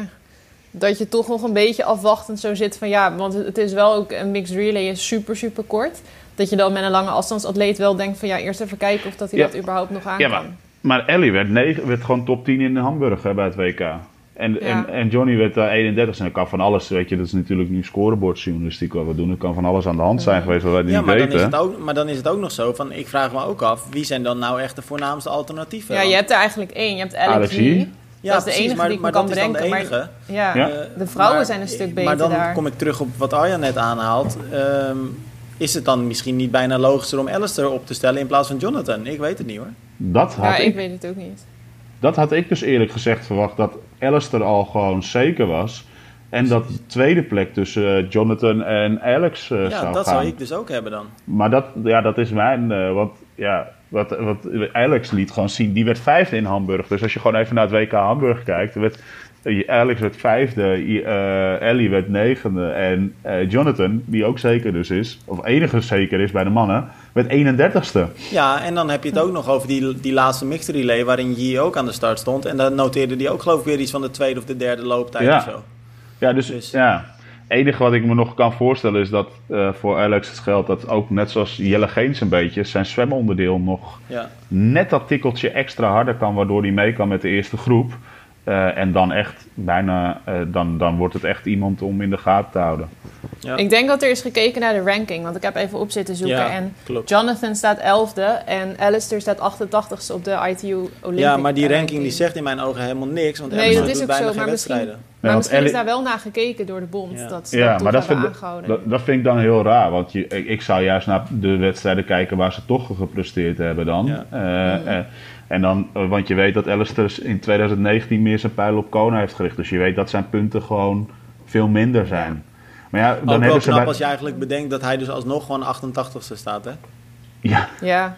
dat je toch nog een beetje afwachtend zo zit van ja, want het is wel ook een mixed relay is super, super kort. Dat je dan met een lange afstandsatleet wel denkt van ja, eerst even kijken of dat hij Ja. dat überhaupt nog aan Ja, kan. maar, maar Ellie werd, negen, werd gewoon top 10 in Hamburg hè, bij het WK. En, Ja. en, en Johnny werd daar 31 en dat kan van alles, weet je, dat is natuurlijk nu scorebordjournalistiek wat we doen. Er kan van alles aan de hand zijn geweest wat wij Ja, niet maar dan, weten. is het ook, maar dan is het ook nog zo van, ik vraag me ook af, wie zijn dan nou echt de voornaamste alternatieven? Ja, je hebt er eigenlijk één. Je hebt Alex Alex Yee. Yee. ja, dat is de precies, enige maar, die ik maar me kan dat is dan de bedenken, maar- enige. Ja, Ja. De vrouwen maar- zijn een stuk Maar beter dan daar. kom ik terug op wat Arjan net aanhaalt. Ehm, is het dan misschien niet bijna logischer om Alistair op te stellen in plaats van Jonathan? Ik weet het niet hoor. Dat had ja, ik ik weet het ook niet. Dat had ik dus eerlijk gezegd verwacht dat Alistair al gewoon zeker was. En dat de tweede plek tussen eh, Jonathan en Alex eh, ja, zou dat gaan. zou ik dus ook hebben dan. Maar dat, ja, dat is mijn. eh, want ja, wat, wat Alex liet gewoon zien, die werd vijfde in Hamburg. Dus als je gewoon even naar het WK Hamburg kijkt, werd, Alex werd vijfde, eh, Ellie werd negende. En Jonathan, die ook zeker dus is, of enige zeker is bij de mannen, werd 31ste. Ja, en dan heb je het ook nog over die, die laatste mixed relay waarin Yi ook aan de start stond. En dan noteerde die ook geloof ik weer iets van de tweede of de derde looptijd Ja. of zo. Ja, dus, Dus- ja. Het enige wat ik me nog kan voorstellen is dat eh, voor Alex het geldt dat ook net zoals Jelle Geens een beetje zijn zwemonderdeel nog Ja. net dat tikkeltje extra harder kan, waardoor hij mee kan met de eerste groep. Eh, en dan echt bijna, eh, dan, dan wordt het echt iemand om in de gaten te houden. Ja. Ik denk dat er is gekeken naar de ranking, want ik heb even op zitten zoeken. Ja, en klopt. Jonathan staat 11e en Alistair staat 88ste op de ITU Olympic Ja, maar die ranking. ranking die zegt in mijn ogen helemaal niks. Want Nee, Alistair dat is ook bijna zo, geen maar misschien-. Maar Ja, want misschien is daar wel naar gekeken door de bond. Ja. Dat ze Ja, dat maar dat hebben vind, aangehouden. dat, dat vind ik dan heel raar. Want je, ik, ik zou juist naar de wedstrijden kijken waar ze toch gepresteerd hebben dan. Ja. En dan eh, want je weet dat Alistair in 2019 meer zijn pijl op Kona heeft gericht. Dus je weet dat zijn punten gewoon veel minder zijn. Maar ja, dan Ook wel knap bij- als je eigenlijk bedenkt dat hij dus alsnog gewoon 88ste staat, hè? Ja, ja,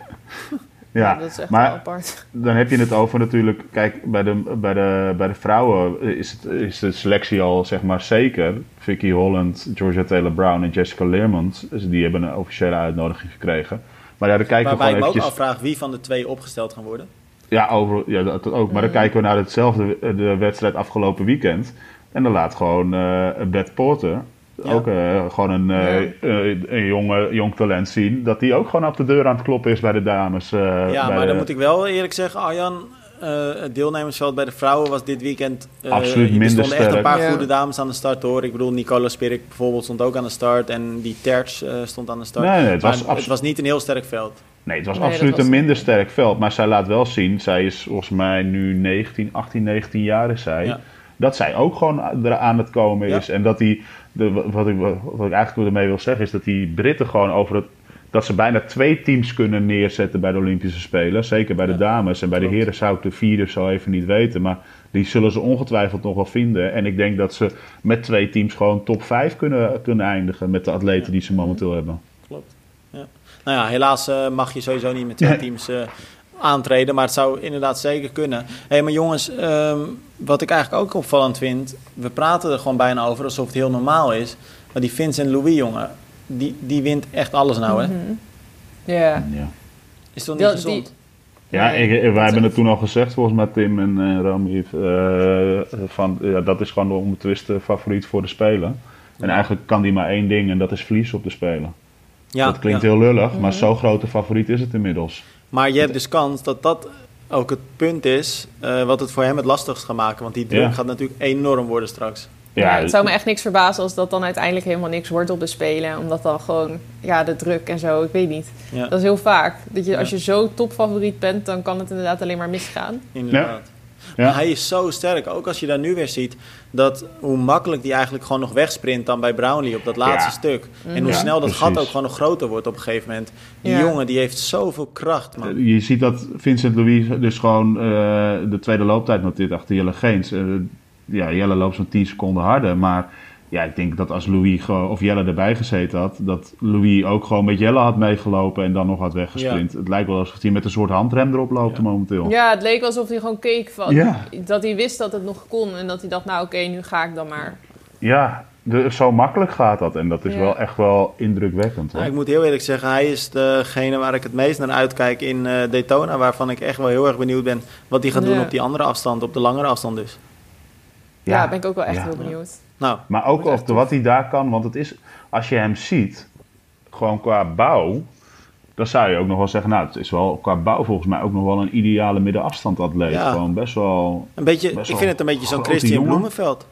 ja, ja. dat is echt maar wel apart. dan heb je het over natuurlijk... Kijk, bij de, bij de, bij de vrouwen is, het, is de selectie al zeg maar zeker. Vicky Holland, Georgia Taylor-Brown en Jessica Learmont. Dus die hebben een officiële uitnodiging gekregen. Maar ja, dan kijken we Waarbij ik gewoon me ook eventjes... afvraag wie van de twee opgesteld gaan worden. Ja, over, ja, dat ook. Maar dan kijken we naar hetzelfde de wedstrijd afgelopen weekend. En dan laat gewoon eh Beth Porter, Ja. ook eh, gewoon een, eh, Ja. eh, een jonge, jong talent zien. Dat die ook gewoon op de deur aan het kloppen is bij de dames. eh, ja, bij maar de- dan moet ik wel eerlijk zeggen, Arjan, eh, het deelnemersveld bij de vrouwen was dit weekend... eh, Absoluut Er minder stonden echt een paar Ja. goede dames aan de start hoor. Ik bedoel, Nicola Spirik bijvoorbeeld stond ook aan de start. En die Terts eh, stond aan de start. Nee, nee, het was het was niet een heel sterk veld. Nee, het was Nee, absoluut was een minder niet. sterk veld. Maar zij laat wel zien, zij is volgens mij nu 19, 18, 19 jaar is zij. Ja. Dat zij ook gewoon aan het komen Ja. is. En dat die, de, wat, ik, wat ik eigenlijk ermee wil zeggen, is dat die Britten gewoon over het. Dat ze bijna twee teams kunnen neerzetten bij de Olympische Spelen. Zeker bij de Ja, dames. En bij de heren zou ik de vierde zo even niet weten. Maar die zullen ze ongetwijfeld nog wel vinden. En ik denk dat ze met twee teams gewoon top 5 kunnen, kunnen eindigen. Met de atleten Ja. die ze momenteel hebben. Nou ja, helaas eh, mag je sowieso niet met twee Nee. teams eh, aantreden, maar het zou inderdaad zeker kunnen. Hé, hey, maar jongens, ehm, wat ik eigenlijk ook opvallend vind, we praten er gewoon bijna over alsof het heel normaal is, maar die Vincent Louis, jongen, die, die wint echt alles nou, hè? Mhm. Ja. Ja. Is toch niet Die- gezond? Ja, ik, wij dat hebben het toen al gezegd, volgens mij Tim en eh Rami, eh, van ja, dat is gewoon de onbetwiste favoriet voor de Spelen. En eigenlijk kan die maar één ding en dat is verliezen op de Spelen. Ja, dat klinkt ja. heel lullig, maar zo'n grote favoriet is het inmiddels. Maar je hebt dus kans dat dat ook het punt is eh, wat het voor hem het lastigst gaat maken, want die druk Ja. gaat natuurlijk enorm worden straks. Ja, het zou me echt niks verbazen als dat dan uiteindelijk helemaal niks wordt op de Spelen. Omdat dan gewoon, ja, de druk en zo, ik weet niet. Ja, Dat is heel vaak. Dat je, als je zo topfavoriet bent, dan kan het inderdaad alleen maar misgaan. inderdaad. Ja. Maar hij is zo sterk. Ook als je daar nu weer ziet dat hoe makkelijk die eigenlijk gewoon nog wegsprint dan bij Brownlee op dat laatste Ja. stuk. En hoe Ja, snel dat gat ook gewoon nog groter wordt op een gegeven moment. Die Ja. jongen die heeft zoveel kracht, man. Je ziet dat Vincent Louis dus gewoon eh, de tweede looptijd noteert achter Jelle Geens. Eh, ja, Jelle loopt zo'n 10 seconden harder, maar ja, ik denk dat als Louis of Jelle erbij gezeten had, dat Louis ook gewoon met Jelle had meegelopen en dan nog had weggesprint. Het lijkt wel alsof hij met een soort handrem erop loopt momenteel. Ja, het leek alsof hij gewoon keek van, Ja. dat hij wist dat het nog kon en dat hij dacht, nou oké, nu ga ik dan maar. Ja, de, zo makkelijk gaat dat en dat is Ja. wel echt wel indrukwekkend. Hoor. Nou, ik moet heel eerlijk zeggen, hij is degene waar ik het meest naar uitkijk in eh, Daytona. Waarvan ik echt wel heel erg benieuwd ben wat hij gaat doen op die andere afstand, op de langere afstand dus. Ja, daar ben ik ook wel echt Ja. heel benieuwd. Nou, Maar ook op wat hij daar kan, want het is, als je hem ziet, gewoon qua bouw, dan zou je ook nog wel zeggen, nou, het is wel qua bouw volgens mij ook nog wel een ideale middenafstandatleet. Ja. Gewoon best wel, een beetje, Best ik wel vind het een beetje zo'n Christian jongen. Bloemenveld.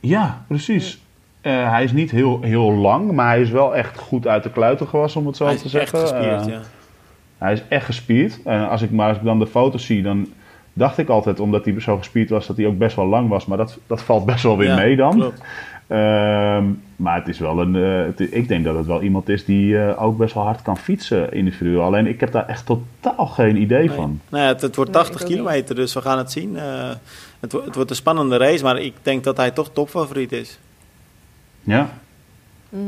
ja, precies. Eh, hij is niet heel, heel lang, maar hij is wel echt goed uit de kluiten gewassen, om het zo Hij te is echt zeggen. gespierd, Eh, ja. Hij is echt gespierd. En als ik, maar als ik dan de foto's zie, dan dacht ik altijd, omdat hij zo gespierd was, dat hij ook best wel lang was. Maar dat, dat valt best wel weer Ja, mee dan. klopt. Ehm, maar het is wel een. eh, het ik denk dat het wel iemand is die eh, ook best wel hard kan fietsen individueel. Alleen ik heb daar echt totaal geen idee Nee. van. Nou ja, het, het wordt Nee, 80 ik ook kilometer, dus we gaan het zien. Eh, het, wo- het wordt een spannende race, maar ik denk dat hij toch topfavoriet is. Ja.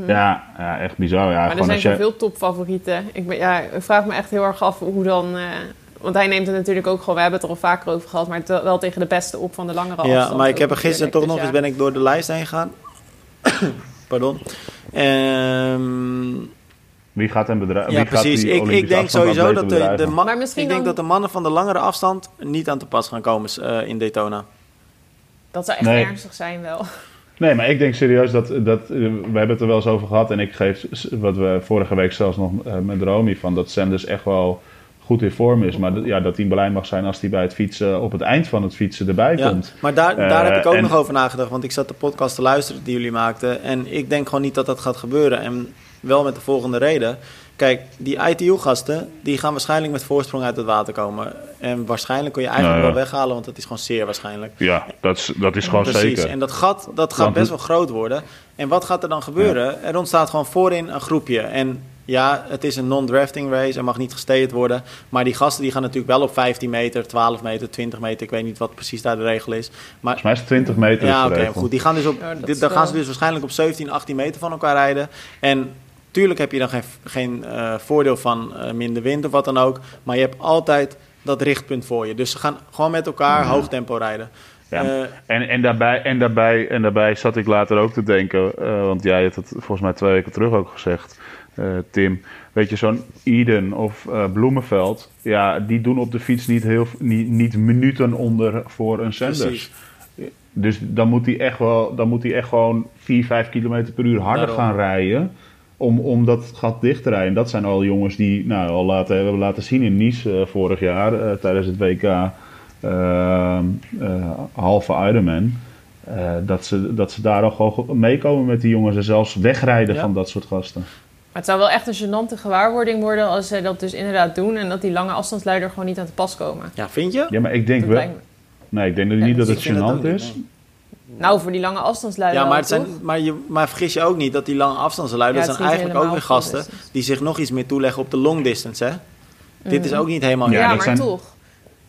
Ja, ja, echt bizar. Ja, Mhm. maar er zijn zoveel topfavorieten. Ik, ben, ja, ik vraag me echt heel erg af hoe dan... want hij neemt het natuurlijk ook gewoon, we hebben het er al vaker over gehad, maar wel tegen de beste op van de langere afstand. Ja, maar ik heb er gisteren toch nog eens ben ik door de lijst heen gegaan. Pardon. Ehm, Wie gaat hem bedrijven? ja, precies. Ik, ik denk sowieso dat de, de, man, Maar misschien ik denk dan- dat de mannen van de langere afstand niet aan te pas gaan komen eh, in Daytona. Dat zou echt Nee. ernstig zijn wel. Nee, maar ik denk serieus dat, dat eh, we hebben het er wel eens over gehad en ik geef wat we vorige week zelfs nog met Romy van dat Sanders echt wel goed in vorm is, maar dat, ja, dat hij blij mag zijn als hij bij het fietsen op het eind van het fietsen erbij Ja, komt. maar daar, daar Eh, heb ik ook en- nog over nagedacht, want ik zat de podcast te luisteren die jullie maakten. En ik denk gewoon niet dat dat gaat gebeuren. En wel met de volgende reden. Kijk, die ITU-gasten, die gaan waarschijnlijk met voorsprong uit het water komen. En waarschijnlijk kun je eigenlijk Nou ja. wel weghalen, want dat is gewoon zeer waarschijnlijk. Ja, dat is, dat is gewoon Precies, zeker. en dat gat dat gaat Want best wel groot worden. En wat gaat er dan gebeuren? Er ontstaat gewoon voorin een groepje. En ja, het is een non-drafting race, er mag niet gesteed worden. Maar die gasten die gaan natuurlijk wel op 15 meter, 12 meter, 20 meter. Ik weet niet wat precies daar de regel is. Maar Volgens mij is het 20 meter. ja, oké, goed. Die gaan dus op, Ja, dit, dan gaan ze dus waarschijnlijk op 17, 18 meter van elkaar rijden. En tuurlijk heb je dan geen, geen eh, voordeel van eh, minder wind of wat dan ook. Maar je hebt altijd dat richtpunt voor je. Dus ze gaan gewoon met elkaar hoog tempo rijden. Ja. Eh, En, en, daarbij, en, daarbij, en daarbij zat ik later ook te denken, eh, want jij hebt het volgens mij twee weken terug ook gezegd, eh, Tim. Weet je, zo'n Eden of eh, Bloemenveld, ja, die doen op de fiets niet, heel, niet, niet minuten onder voor een Sanders. Precies. Dus dan moet hij echt, wel, dan moet hij echt gewoon 4, 5 kilometer per uur harder Daarom. gaan rijden. Om, om dat gat dicht te rijden. En dat zijn al jongens die nou, al laten, hebben laten zien in Nice eh, vorig jaar tijdens het WK ehm, eh, halve Ironman. dat, ze, dat ze daar al gewoon meekomen met die jongens en zelfs wegrijden Ja. van dat soort gasten. Maar het zou wel echt een gênante gewaarwording worden als zij dat dus inderdaad doen en dat die lange afstandsleider gewoon niet aan te pas komen. ja, vind je? Ja, maar ik denk Dat wel. Nee, ik denk niet Ja, dat dus het gênant niet, is. nee. Nou, voor die lange afstandsleider Ja, maar, het zijn, maar, je, maar vergis je ook niet dat die lange afstandsluiders Ja, zijn niet eigenlijk ook weer gasten die zich nog iets meer toeleggen op de long distance. Hè? Dit is ook niet helemaal Ja, Ja, dat maar zijn- toch.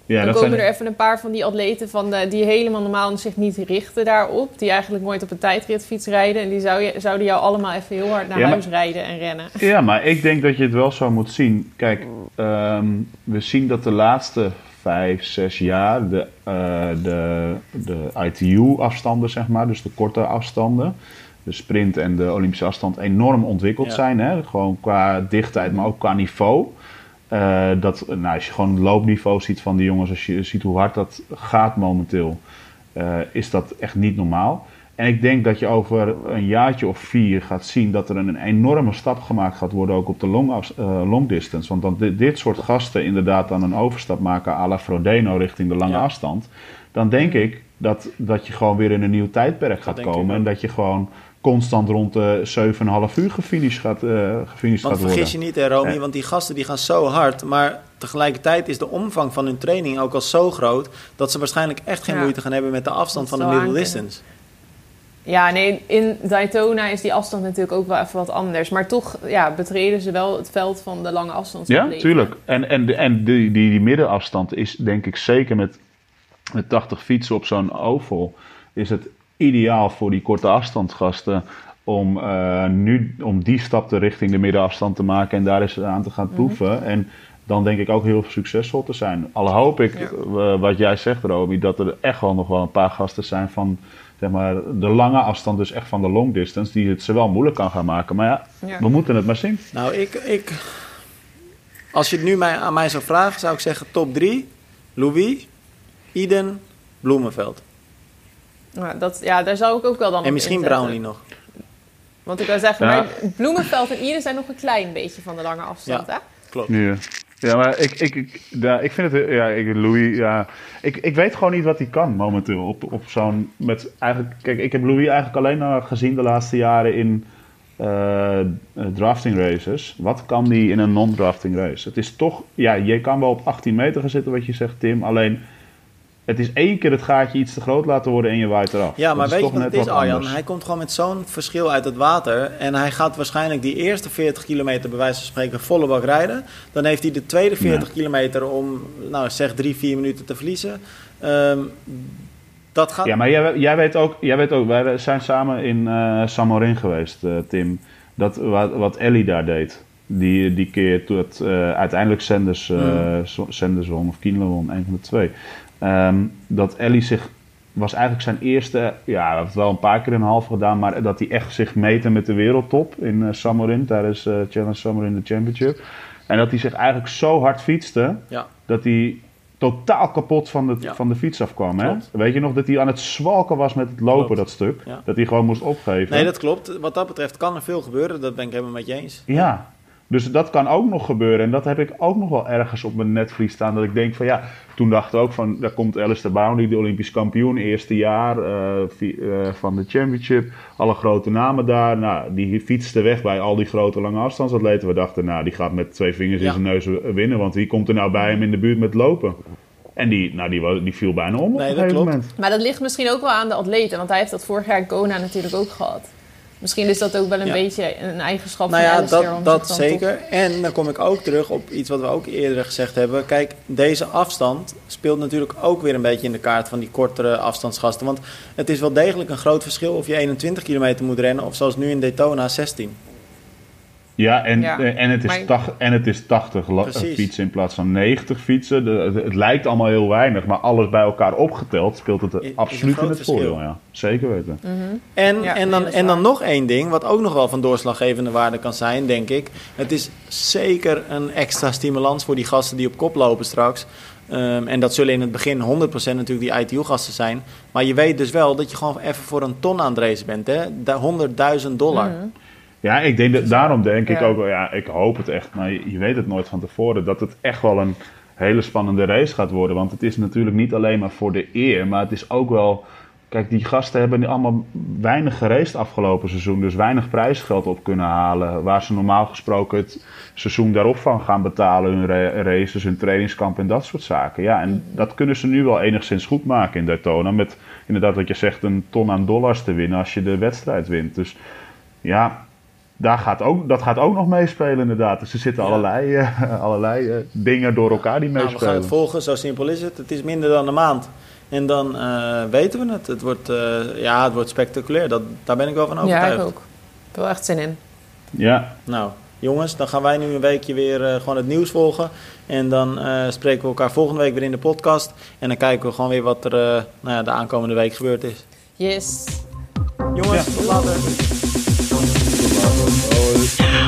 Ja, dan dat komen zijn, er even een paar van die atleten van de, die helemaal normaal zich niet richten daarop. Die eigenlijk nooit op een tijdritfiets rijden. En die zou je, zouden jou allemaal even heel hard naar Ja, maar- huis rijden en rennen. Ja, maar ik denk dat je het wel zo moet zien. Kijk, ehm, we zien dat de laatste vijf, zes jaar de, eh, de, de ITU-afstanden, zeg maar, dus de korte afstanden, de sprint en de Olympische afstand, enorm ontwikkeld Ja. zijn. Hè? Gewoon qua dichtheid, maar ook qua niveau. Eh, dat, nou, als je gewoon het loopniveau ziet van die jongens, als je ziet hoe hard dat gaat momenteel, eh, is dat echt niet normaal. En ik denk dat je over een jaartje of vier gaat zien dat er een enorme stap gemaakt gaat worden ook op de long, eh, long distance. Want dan dit, dit soort gasten inderdaad dan een overstap maken à la Frodeno richting de lange Ja. afstand. Dan denk ik dat, dat je gewoon weer in een nieuw tijdperk gaat ik komen. En dat je gewoon constant rond de 7,5 uur gefinished gaat, eh gefinished Want gaat vergis je niet, hè, Romy, Ja. want die gasten die gaan zo hard. Maar tegelijkertijd is de omvang van hun training ook al zo groot... dat ze waarschijnlijk echt geen Ja. moeite gaan hebben met de afstand van de middle distance. Ja, nee, in Daytona is die afstand natuurlijk ook wel even wat anders. Maar toch ja, betreden ze wel het veld van de lange Ja, afstandsatleten. tuurlijk. En, en, de- en die, die, die middenafstand is denk ik zeker met, met 80 fietsen op zo'n oval... is het ideaal voor die korte afstandsgasten om uh, nu om die stap te richting de middenafstand te maken en daar eens aan te gaan mhm. proeven. En dan denk ik ook heel succesvol te zijn. Al hoop ik, ja. wat jij zegt, Roby, dat er echt wel nog wel een paar gasten zijn van zeg maar, de lange afstand, dus echt van de long distance, die het ze wel moeilijk kan gaan maken. Maar ja, we moeten het maar zien. Nou, ik, ik, als je het nu mij, aan mij zou vragen, zou ik zeggen top 3. Louis, Iden, Bloemenveld. Ja, dat, ja, daar zou ik ook wel dan En misschien Brownlee nog. Want ik wil zeggen, maar Bloemenveld en Iden zijn nog een klein beetje van de lange afstand, ja, hè? Klopt. Ja. Ja, maar ik, ik, ik, ja, ik vind het, ja, ik, Louis, ja, ik, ik weet gewoon niet wat hij kan momenteel op, op zo'n, met eigenlijk, kijk, ik heb Louis eigenlijk alleen nog gezien de laatste jaren in uh, drafting races. Wat kan die in een non-drafting race? Het is toch, ja, je kan wel op 18 meter gaan zitten, wat je zegt, Tim, alleen het is één keer het gaatje iets te groot laten worden en je waait eraf. Ja, maar weet je wat het is, Arjan? Hij komt gewoon met zo'n verschil uit het water. En hij gaat waarschijnlijk die eerste 40 kilometer, bij wijze van spreken, volle bak rijden. Dan heeft hij de tweede 40 kilometer om, nou zeg, drie, vier minuten te verliezen. Um, dat gaat... Ja, maar jij, jij, weet ook, jij weet ook, wij zijn samen in uh, Samorin geweest, uh, Tim. Dat, wat, wat Ellie daar deed. Die, die keer toen het uh, uiteindelijk Sanders, mm. Sanders won of Kienle won, een van de twee. Um, dat Ellie zich was eigenlijk zijn eerste, ja, dat heeft wel een paar keer een half gedaan, maar dat hij echt zich meten met de wereldtop in uh, Samarin tijdens uh, Challenge Samarin de Championship. En dat hij zich eigenlijk zo hard fietste ja. dat hij totaal kapot van de, van de fiets afkwam. Hè? Weet je nog dat hij aan het zwalken was met het lopen, dat stuk? Dat hij gewoon moest opgeven. Nee, dat klopt. Wat dat betreft kan er veel gebeuren. Dat ben ik helemaal met je eens. Ja, dus dat kan ook nog gebeuren. En dat heb ik ook nog wel ergens op mijn netvlies staan. Dat ik denk van ja, toen dachten we ook van, daar komt Alistair Brownlee, de Olympisch kampioen, eerste jaar uh, uh, van de championship. Alle grote namen daar. Nou, die fietste weg bij al die grote lange afstandsatleten. We dachten, nou, die gaat met twee vingers in zijn neus winnen. Want wie komt er nou bij hem in de buurt met lopen? En die, nou, die, die viel bijna om nee, op een gegeven moment. Maar dat ligt misschien ook wel aan de atleten. Want hij heeft dat vorig jaar in Kona natuurlijk ook gehad. Misschien is dat ook wel een beetje een eigenschap nou ja, van dat, dat zeker. En dan kom ik ook terug op iets wat we ook eerder gezegd hebben. Kijk, deze afstand speelt natuurlijk ook weer een beetje in de kaart van die kortere afstandsgasten. Want het is wel degelijk een groot verschil of je 21 kilometer moet rennen of zoals nu in Daytona 16. Ja, en, eh, en, het, is en het is 80 fietsen in plaats van 90 fietsen. het, lijkt allemaal heel weinig, maar alles bij elkaar opgeteld speelt het absoluut in het voordeel. Ja. Zeker weten. Mhm. En, en, dan, en dan nog één ding, wat ook nog wel van doorslaggevende waarde kan zijn, denk ik. Het is zeker een extra stimulans voor die gasten die op kop lopen straks. Ehm, en dat zullen in het begin 100% natuurlijk die ITU-gasten zijn. Maar je weet dus wel dat je gewoon even voor een ton aan het racen bent. hè 100.000 dollar. Mhm. Ja, ik denk dat, daarom denk ik ook wel, ja, ik hoop het echt, maar je, weet het nooit van tevoren, dat het echt wel een hele spannende race gaat worden. Want het is natuurlijk niet alleen maar voor de eer, maar het is ook wel. Kijk, die gasten hebben allemaal weinig geraced afgelopen seizoen. Dus weinig prijsgeld op kunnen halen. Waar ze normaal gesproken het seizoen daarop van gaan betalen. Hun races, hun trainingskamp en dat soort zaken. Ja, en dat kunnen ze nu wel enigszins goed maken in Daytona. Met inderdaad wat je zegt, een ton aan dollars te winnen als je de wedstrijd wint. Dus ja, daar gaat ook, dat gaat ook nog meespelen inderdaad. Dus er zitten allerlei, uh, allerlei uh, dingen door elkaar die meespelen. Nou, we gaan het volgen, zo simpel is het. Het is minder dan een maand. En dan uh, weten we het. Het wordt, ja, het wordt spectaculair. Dat, daar ben ik wel van overtuigd. Ja, ik ook. Ik heb echt zin in. Ja. Nou, jongens, dan gaan wij nu een weekje weer gewoon het nieuws volgen. En dan spreken we elkaar volgende week weer in de podcast. En dan kijken we gewoon weer wat er nou ja, de aankomende week gebeurd is. Yes. Jongens, tot later. Oh,